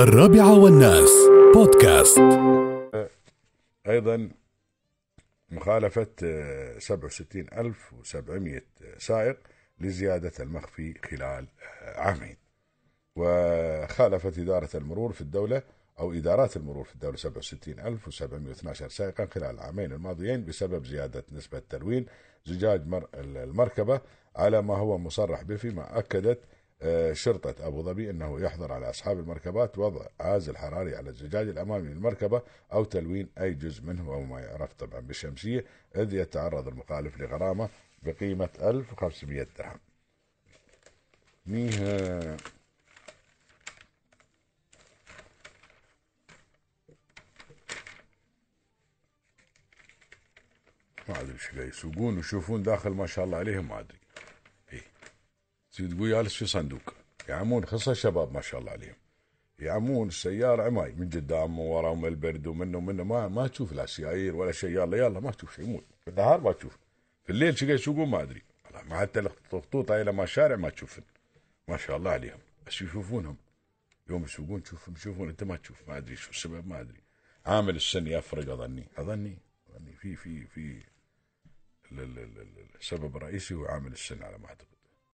الرابعة والناس. بودكاست. أيضا مخالفة آه، 67700 سائق لزيادة المخفي خلال عامين. وخالفت إدارة المرور في الدولة أو إدارات المرور في الدولة 67712 سائقا خلال العامين الماضيين بسبب زيادة نسبة تلوين زجاج مر- المركبة على ما هو مصرح به فيما أكدت شرطة أبو ظبي أنه يحظر على أصحاب المركبات وضع عازل حراري على الزجاج الأمامي للمركبة أو تلوين أي جزء منه أو ما يعرف طبعا بالشمسية إذ يتعرض المخالف لغرامة بقيمة 1500 درهم. نيها ما أدري إيش يسوقون ويشوفون داخل ما شاء الله عليهم ما أدري. تقول جالس في صندوق. يعمون خصوصا الشباب ما شاء الله عليهم. يعمون السيارة عماي من قدام ومن ورا ومن البرد ومنه ومنه. ما ما تشوف لا سيايير ولا شيء. يلا يلا ما تشوف شيء مو في النهار ما تشوف. في الليل شو يسوقون ما أدري. ما حتى الخطوط هاي لما الشارع ما تشوفن. ما شاء الله عليهم. بس يشوفونهم. يوم يسوقون تشوفهم يشوفون. أنت ما تشوف. ما أدري شو السبب ما أدري. عامل السن يفرق أظني. أظني؟ أظني في في في ال- ال- ال- ال- السبب الرئيسي هو عامل السن على ما أعتقد.